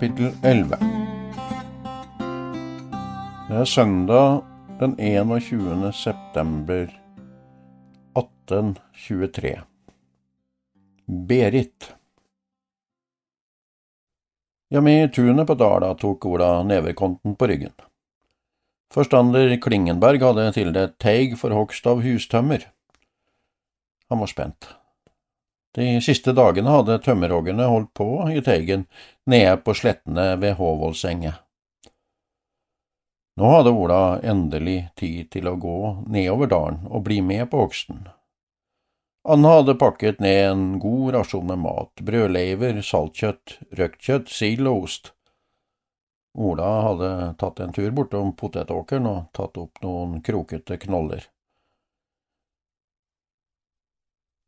Kapittel 11 Det er søndag den 21. september 1823. Berit Hjemme i tunet på Dala tok Ola nevekonten på ryggen. Forstander Klingenberg hadde tildelt teig for hogst av hustømmer. Han var spent. De siste dagene hadde tømmerhoggerne holdt på i teigen nede på slettene ved Håvoldsenget. Nå hadde Ola endelig tid til å gå nedover dalen og bli med på hogsten. Han hadde pakket ned en god rasjon med mat, brødleiver, saltkjøtt, røkt kjøtt, sild og ost. Ola hadde tatt en tur bortom potetåkeren og tatt opp noen krokete knoller.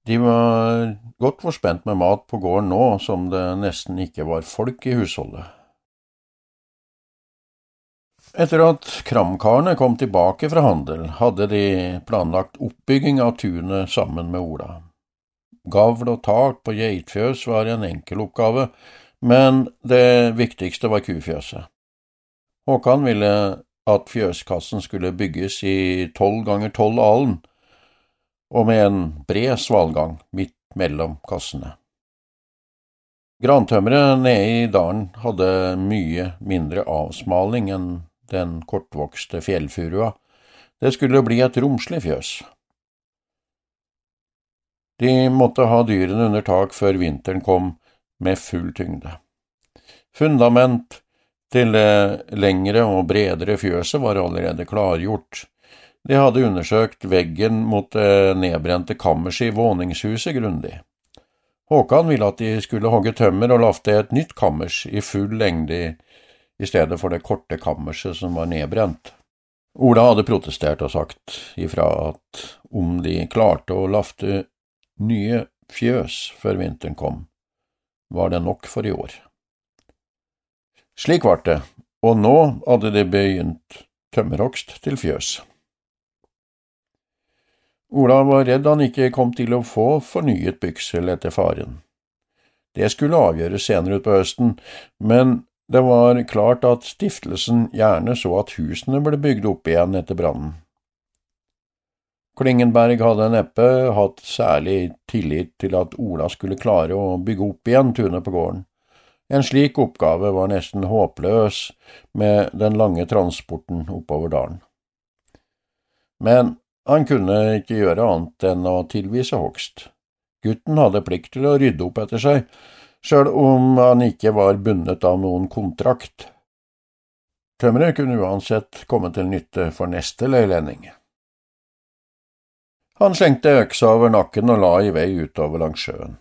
De var godt forspent med mat på gården nå som det nesten ikke var folk i husholdet. Etter at kramkarene kom tilbake fra handel, hadde de planlagt oppbygging av tunet sammen med Ola. Gavl og tak på geitfjøs var en enkel oppgave, men det viktigste var kufjøset. Håkan ville at fjøskassen skulle bygges i tolv ganger tolv alen, og med en bred svalgang midt mellom kassene. Grantømmeret nede i dalen hadde mye mindre avsmaling enn den kortvokste fjellfurua. Det skulle bli et romslig fjøs. De måtte ha dyrene under tak før vinteren kom med full tyngde. Fundament til det lengre og bredere fjøset var allerede klargjort. De hadde undersøkt veggen mot det nedbrente kammerset i våningshuset grundig. Håkan ville at de skulle hogge tømmer og lafte et nytt kammers i full lengde i stedet for det korte kammerset som var nedbrent. Ola hadde protestert og sagt ifra at om de klarte å lafte nye fjøs før vinteren kom, var det nok for i år. Slik ble det, og nå hadde de begynt tømmerhogst til fjøs. Ola var redd han ikke kom til å få fornyet byksel etter faren. Det skulle avgjøres senere utpå høsten, men det var klart at stiftelsen gjerne så at husene ble bygd opp igjen etter brannen. Klingenberg hadde neppe hatt særlig tillit til at Ola skulle klare å bygge opp igjen tunet på gården. En slik oppgave var nesten håpløs med den lange transporten oppover dalen. Men han kunne ikke gjøre annet enn å tilvise hogst. Gutten hadde plikt til å rydde opp etter seg, sjøl om han ikke var bundet av noen kontrakt. Tømmeret kunne uansett komme til nytte for neste leilending. Han slengte øksa over nakken og la i vei utover langs sjøen.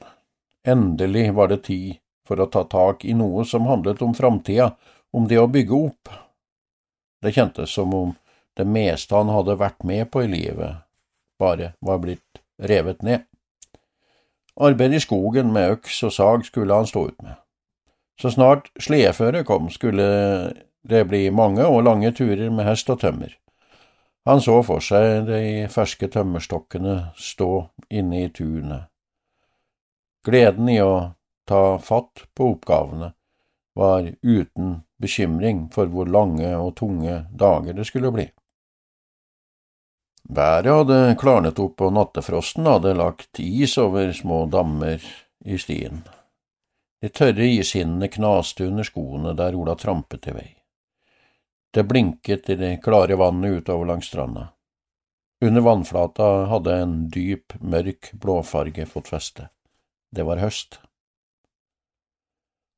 Endelig var det tid for å ta tak i noe som handlet om framtida, om det å bygge opp. Det kjentes som om det meste han hadde vært med på i livet, bare var blitt revet ned. Arbeid i skogen med øks og sag skulle han stå ut med. Så snart sledeføret kom, skulle det bli mange og lange turer med hest og tømmer. Han så for seg de ferske tømmerstokkene stå inne i tunet. Gleden i å ta fatt på oppgavene var uten bekymring for hvor lange og tunge dager det skulle bli. Været hadde klarnet opp, og nattefrosten hadde lagt is over små dammer i stien. De tørre ishinnene knaste under skoene der Ola trampet i vei. Det blinket i det klare vannet utover langs stranda. Under vannflata hadde en dyp, mørk blåfarge fått feste. Det var høst.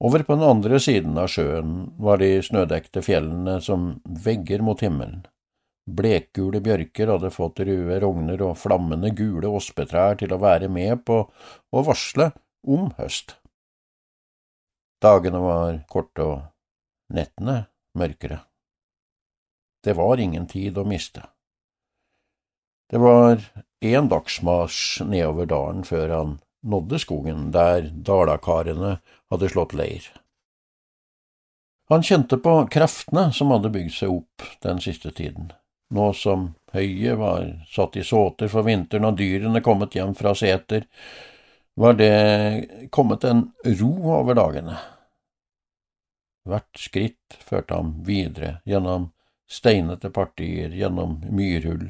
Over på den andre siden av sjøen var de snødekte fjellene som vegger mot himmelen. Blekgule bjørker hadde fått røde rogner og flammende gule ospetrær til å være med på å varsle om høst. Dagene var korte og nettene mørkere. Det var ingen tid å miste. Det var én dagsmarsj nedover dalen før han nådde skogen der dalakarene hadde slått leir. Han kjente på kreftene som hadde bygd seg opp den siste tiden nå som høyet var satt i såter for vinteren og dyrene kommet hjem fra seter, var det kommet en ro over dagene. Hvert skritt førte ham videre gjennom steinete partier, gjennom myrhull,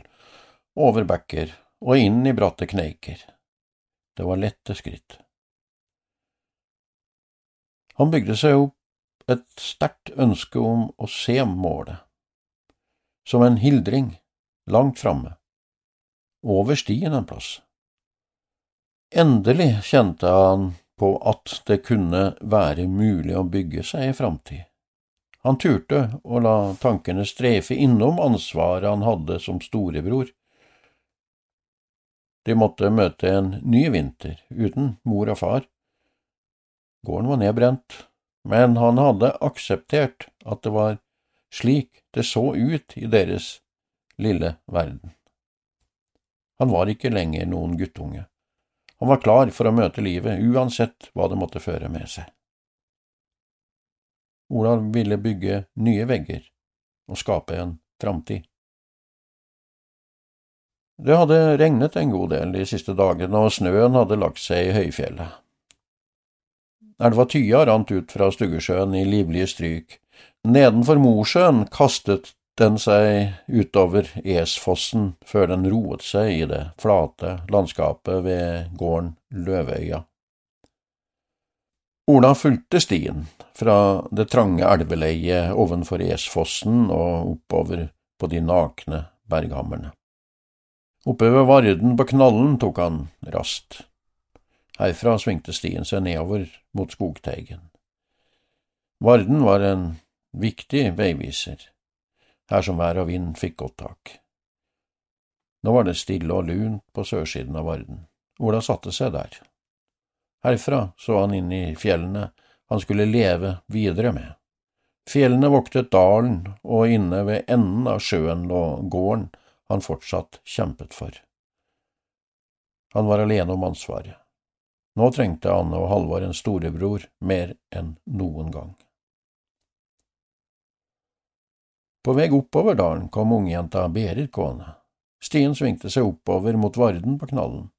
over bekker og inn i bratte kneiker. Det var lette skritt. Han bygde seg opp et sterkt ønske om å se målet som en hildring, langt framme, over stien en plass. Endelig kjente han på at det kunne være mulig å bygge seg i framtid. Han turte å la tankene streife innom ansvaret han hadde som storebror. De måtte møte en ny vinter uten mor og far. Gården var nedbrent, men han hadde akseptert at det var slik det så ut i deres lille verden. Han var ikke lenger noen guttunge. Han var klar for å møte livet, uansett hva det måtte føre med seg. Olav ville bygge nye vegger og skape en framtid. Det hadde regnet en god del de siste dagene, og snøen hadde lagt seg i høyfjellet. Elva Tya rant ut fra Stuggesjøen i livlige stryk, Nedenfor Mosjøen kastet den seg utover Esfossen før den roet seg i det flate landskapet ved gården Løvøya. Ola fulgte stien fra det trange elveleiet ovenfor Esfossen og oppover på de nakne berghammerne. Oppe ved Varden på Knallen tok han rast. Herfra svingte stien seg nedover mot Skogteigen. Varden var en viktig veiviser, her som vær og vind fikk godt tak. Nå var det stille og lunt på sørsiden av Varden. Ola satte seg der. Herfra så han inn i fjellene han skulle leve videre med. Fjellene voktet dalen, og inne ved enden av sjøen lå gården han fortsatt kjempet for. Han var alene om ansvaret. Nå trengte Anne og Halvor en storebror mer enn noen gang. På vei oppover dalen kom ungjenta Berit gående. Stien svingte seg oppover mot Varden på knallen.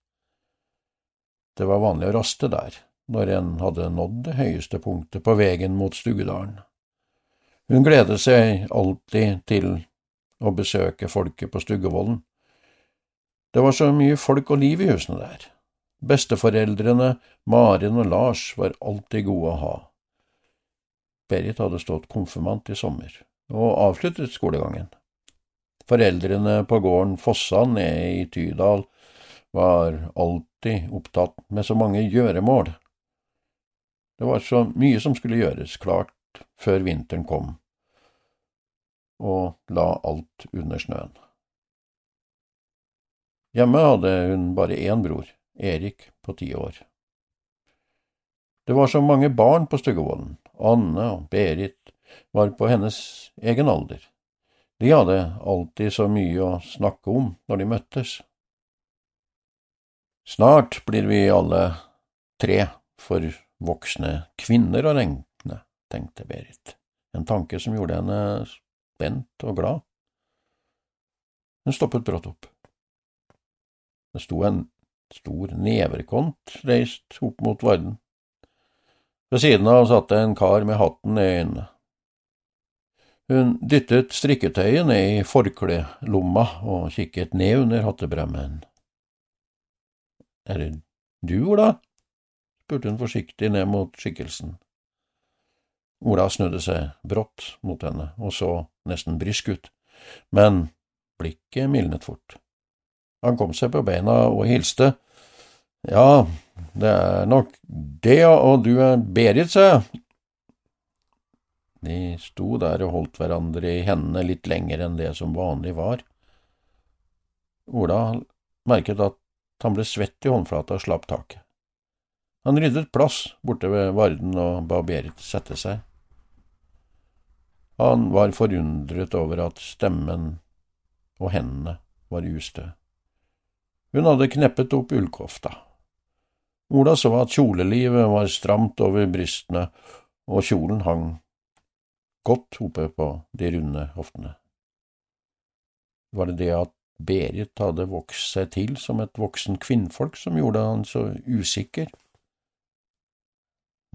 Det var vanlig å raste der, når en hadde nådd det høyeste punktet på veien mot Stugedalen. Hun gledet seg alltid til å besøke folket på Stuggevollen. Det var så mye folk og liv i husene der. Besteforeldrene, Maren og Lars, var alltid gode å ha. Berit hadde stått konfirmant i sommer og avsluttet skolegangen. Foreldrene på gården Fossa nede i Tydal var alltid opptatt med så mange gjøremål. Det var så mye som skulle gjøres klart før vinteren kom, og la alt under snøen. Hjemme hadde hun bare én bror, Erik på ti år. Det var så mange barn på Stuggevollen, Anne og Berit, var på hennes egen alder. De hadde alltid så mye å snakke om når de møttes. Snart blir vi alle tre for voksne kvinner å regne, tenkte Berit, en tanke som gjorde henne spent og glad. Hun stoppet brått opp. Det sto en stor neverkont reist opp mot Varden. Ved siden av satt det en kar med hatten i øynene. Hun dyttet strikketøyet ned i forklelomma og kikket ned under hattebremmen. Er det du, Ola? spurte hun forsiktig ned mot skikkelsen. Ola snudde seg brått mot henne og så nesten brysk ut, men blikket mildnet fort. Han kom seg på beina og hilste. Ja, det er nok det, og du er Berit, sa jeg. De sto der og holdt hverandre i hendene litt lenger enn det som vanlig var. Ola merket at han ble svett i håndflata og slapp taket. Han ryddet plass borte ved Varden og ba Berit sette seg. Han var forundret over at stemmen og hendene var ustø. Hun hadde kneppet opp ullkofta. Ola så at kjolelivet var stramt over brystene, og kjolen hang godt hope på de runde hoftene. Var det det at Berit hadde vokst seg til som et voksen kvinnfolk som gjorde han så usikker?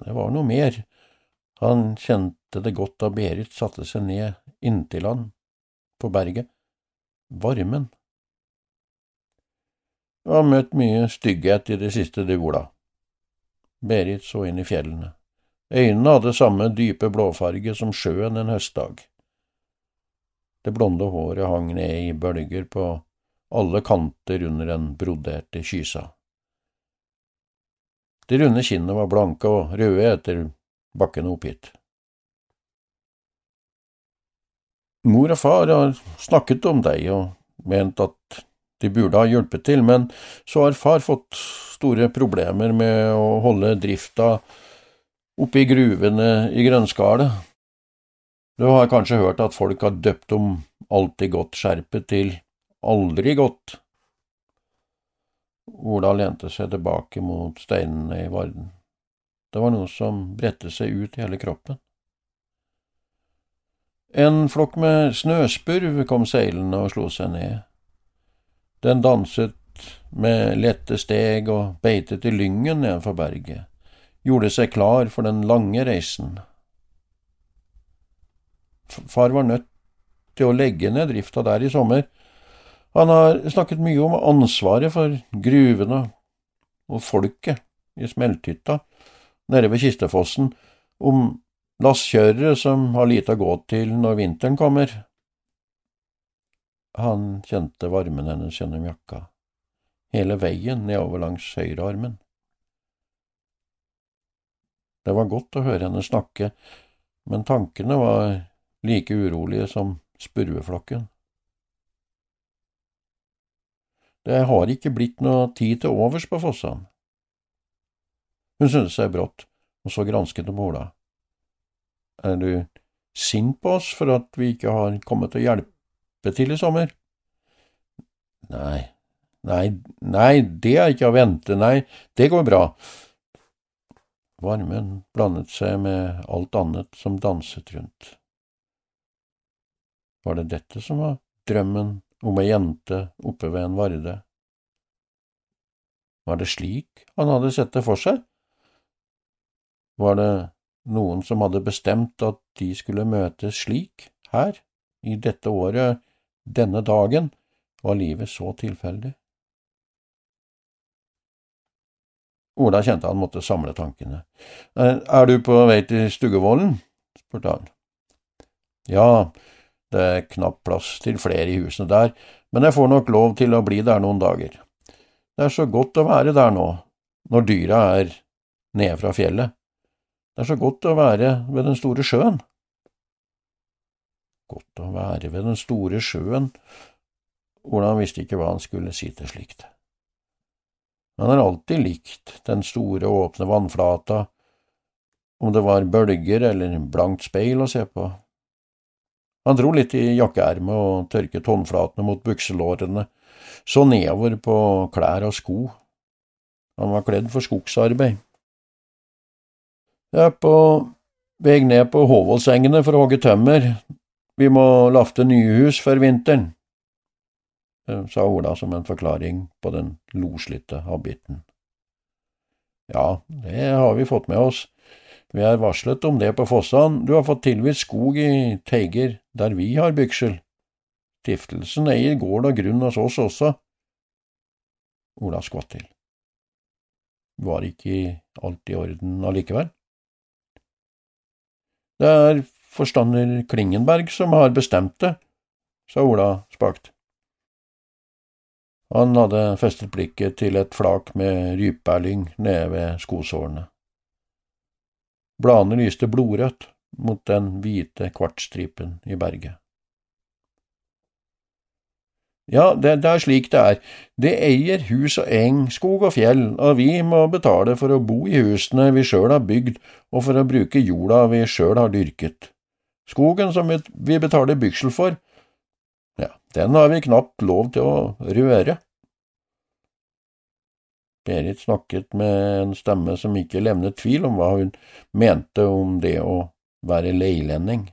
Det var noe mer. Han kjente det godt da Berit satte seg ned inntil han på berget. Varmen. Du har møtt mye stygghet i det siste, du, Ola. Berit så inn i fjellene. Øynene hadde samme dype blåfarge som sjøen en høstdag. Det blonde håret hang ned i bølger på alle kanter under den broderte kysa. De runde kinnene var blanke og røde etter bakken opp hit. Mor og far har snakket om deg og ment at de burde ha hjulpet til, men så har far fått store problemer med å holde drifta oppe i gruvene i grønnskalet. Du har kanskje hørt at folk har døpt om alltid godt skjerpet til aldri godt. Ola lente seg tilbake mot steinene i Varden. Det var noe som bredte seg ut i hele kroppen. En flokk med snøspurv kom seilende og slo seg ned. Den danset med lette steg og beitet i lyngen nedenfor berget, gjorde seg klar for den lange reisen. Far var nødt til å legge ned drifta der i sommer. Han har snakket mye om ansvaret for gruvene og folket i smelthytta nede ved Kistefossen, om lasskjørere som har lite å gå til når vinteren kommer. Han kjente varmen hennes gjennom jakka, hele veien nedover langs høyrearmen. Det var godt å høre henne snakke, men tankene var like urolige som spurveflokken. Det har ikke blitt noe tid til overs på Fossan. Hun snudde seg brått og så granskende på Ola. Er du sint på oss for at vi ikke har kommet til å hjelpe til i sommer? Nei, nei, nei, det er ikke å vente, nei, det går bra. Varmen blandet seg med alt annet som danset rundt. Var det dette som var drømmen om ei jente oppe ved en varde? Var det slik han hadde sett det for seg? Var det noen som hadde bestemt at de skulle møtes slik, her, i dette året, denne dagen, var livet så tilfeldig? Ola kjente han måtte samle tankene. Er du på vei til Stuggevollen? spurte han. Ja, det er knapt plass til flere i husene der, men jeg får nok lov til å bli der noen dager. Det er så godt å være der nå, når dyra er nede fra fjellet. Det er så godt å være ved den store sjøen. Godt å være ved den store sjøen, Ola visste ikke hva han skulle si til slikt. Han har alltid likt den store, åpne vannflata, om det var bølger eller blankt speil å se på. Han dro litt i jakkeermet og tørket håndflatene mot bukselårene, så nedover på klær og sko. Han var kledd for skogsarbeid. Jeg er på vei ned på Håvoldsengene for å hogge tømmer. Vi må lafte nye hus før vinteren. Eh, sa Ola som en forklaring på den loslitte habitten. Ja, det har vi fått med oss. Vi er varslet om det på Fossan, du har fått tilvist skog i Teiger, der vi har byksel. Stiftelsen eier gård og grunn hos oss også. Ola skvatt til. Var ikke alt i orden allikevel? Det er forstander Klingenberg som har bestemt det, sa Ola spakt. Han hadde festet blikket til et flak med rypeerlyng nede ved skosårene. Bladene lyste blodrødt, mot den hvite kvartstripen i berget. Ja, det, det, er slik det er. Det eier hus og eng, skog og fjell, og vi må betale for å bo i husene vi sjøl har bygd, og for å bruke jorda vi sjøl har dyrket. Skogen som vi betaler byksel for, den har vi knapt lov til å røre. Berit snakket med en stemme som ikke levnet tvil om hva hun mente om det å være leilending.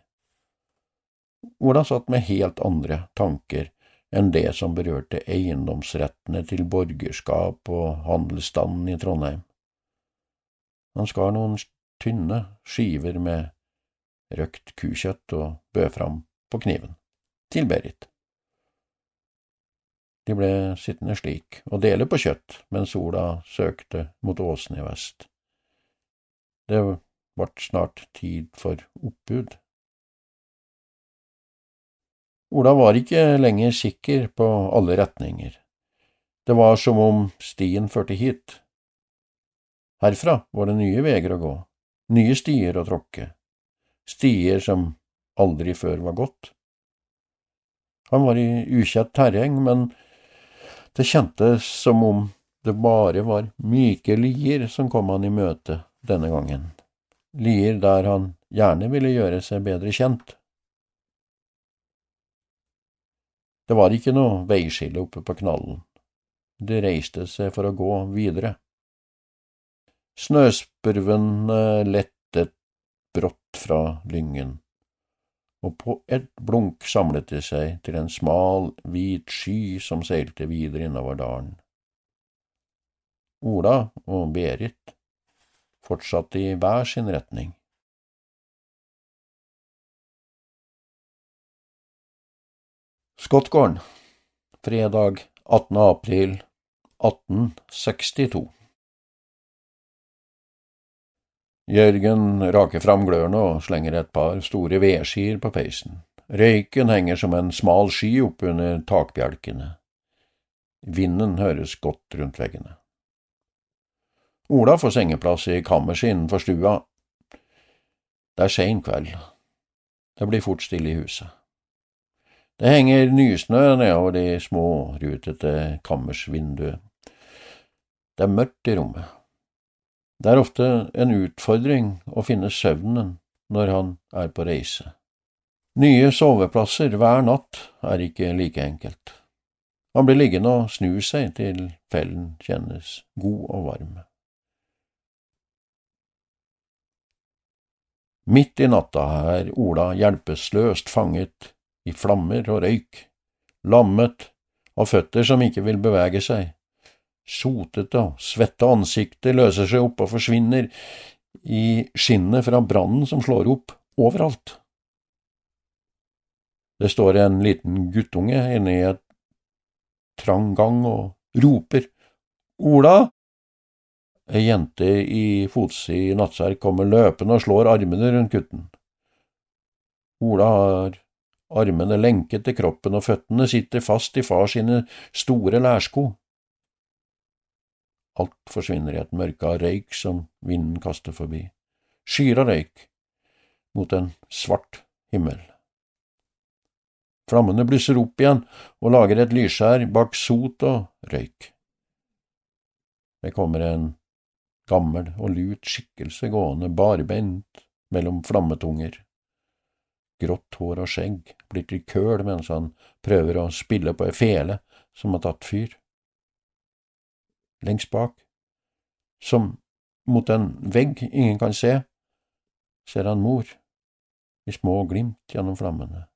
Ola satt med helt andre tanker enn det som berørte eiendomsrettene til borgerskap og handelsstanden i Trondheim. Han skar noen tynne skiver med røkt kukjøtt og bød fram på kniven, til Berit. De ble sittende slik og dele på kjøtt mens sola søkte mot åsene i vest. Det ble snart tid for oppbud. Ola var ikke lenger sikker på alle retninger. Det var som om stien førte hit. Herfra var det nye veier å gå, nye stier å tråkke, stier som aldri før var gått. Han var i ukjent terreng, men det kjentes som om det bare var myke lier som kom han i møte denne gangen, lier der han gjerne ville gjøre seg bedre kjent. Det var ikke noe veiskille oppe på knallen, De reiste seg for å gå videre. Snøspurven lettet brått fra lyngen og på et blunk samlet det seg til en smal, hvit sky som seilte videre innover dalen. Ola og Berit fortsatte i hver sin retning. Skottgården, fredag 18. april 1862 Jørgen raker fram glørne og slenger et par store vedskier på peisen. Røyken henger som en smal sky oppunder takbjelkene. Vinden høres godt rundt veggene. Ola får sengeplass i kammerset innenfor stua. Det er sein kveld. Det blir fort stille i huset. Det henger nysnø nedover de små, rutete kammersvinduet. Det er mørkt i rommet. Det er ofte en utfordring å finne søvnen når han er på reise. Nye soveplasser hver natt er ikke like enkelt. Han blir liggende og snu seg til fellen kjennes god og varm. Midt i natta er Ola hjelpeløst fanget i flammer og røyk, lammet, av føtter som ikke vil bevege seg, Sotete og svette ansiktet løser seg opp og forsvinner i skinnet fra brannen som slår opp overalt. Det står en liten guttunge inne i et trang gang og roper Ola! Ei jente i fotsid nattserk kommer løpende og slår armene rundt gutten. Ola har armene lenket til kroppen og føttene sitter fast i far sine store lærsko. Alt forsvinner i et mørke av røyk som vinden kaster forbi. Skyer av røyk mot en svart himmel. Flammene blusser opp igjen og lager et lysskjær bak sot og røyk. Det kommer en gammel og lut skikkelse gående barbeint mellom flammetunger. Grått hår og skjegg blir til køl mens han prøver å spille på ei fele som har tatt fyr lengst bak, som mot en vegg ingen kan se, ser han mor, i små glimt gjennom flammene.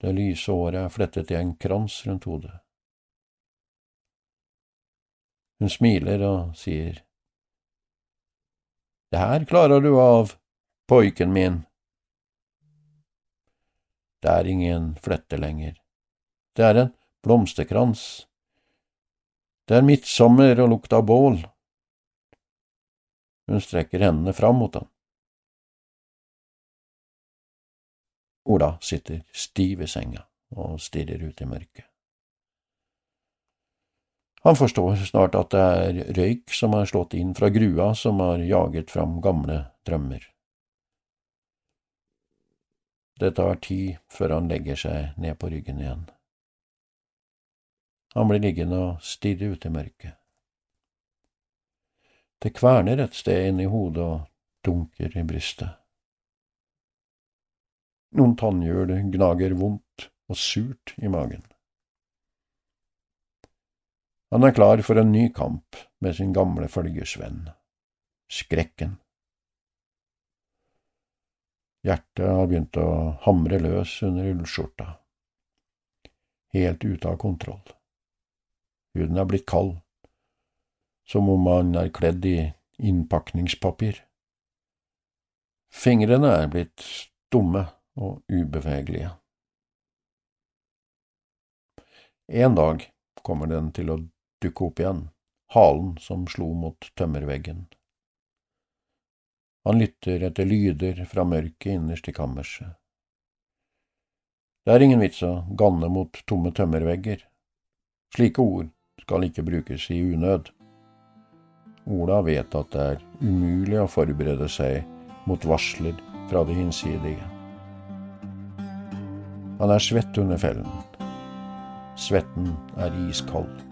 Det lyse håret er flettet i en krans rundt hodet. Hun smiler og sier, Det her klarer du av, poiken min. Det er ingen flette lenger. Det er en blomsterkrans det er midtsommer og lukt av bål. Hun strekker hendene fram mot han. Ola sitter stiv i senga og stirrer ut i mørket. Han forstår snart at det er røyk som har slått inn fra grua som har jaget fram gamle drømmer. Det tar tid før han legger seg ned på ryggen igjen. Han blir liggende og stirre ut i mørket. Det kverner et sted inni hodet og dunker i brystet. Noen tannhjul gnager vondt og surt i magen. Han er klar for en ny kamp med sin gamle følgesvenn, skrekken. Hjertet har begynt å hamre løs under ullskjorta, helt ute av kontroll. Huden er blitt kald, som om man er kledd i innpakningspapir. Fingrene er blitt dumme og ubevegelige. En dag kommer den til å dukke opp igjen, halen som slo mot tømmerveggen. Han lytter etter lyder fra mørket innerst i kammerset. Det er ingen vits å ganne mot tomme tømmervegger. Slike ord skal ikke brukes i unød. Ola vet at det er umulig å forberede seg mot varsler fra det hinsidige. Han er svett under fellen. Svetten er iskald.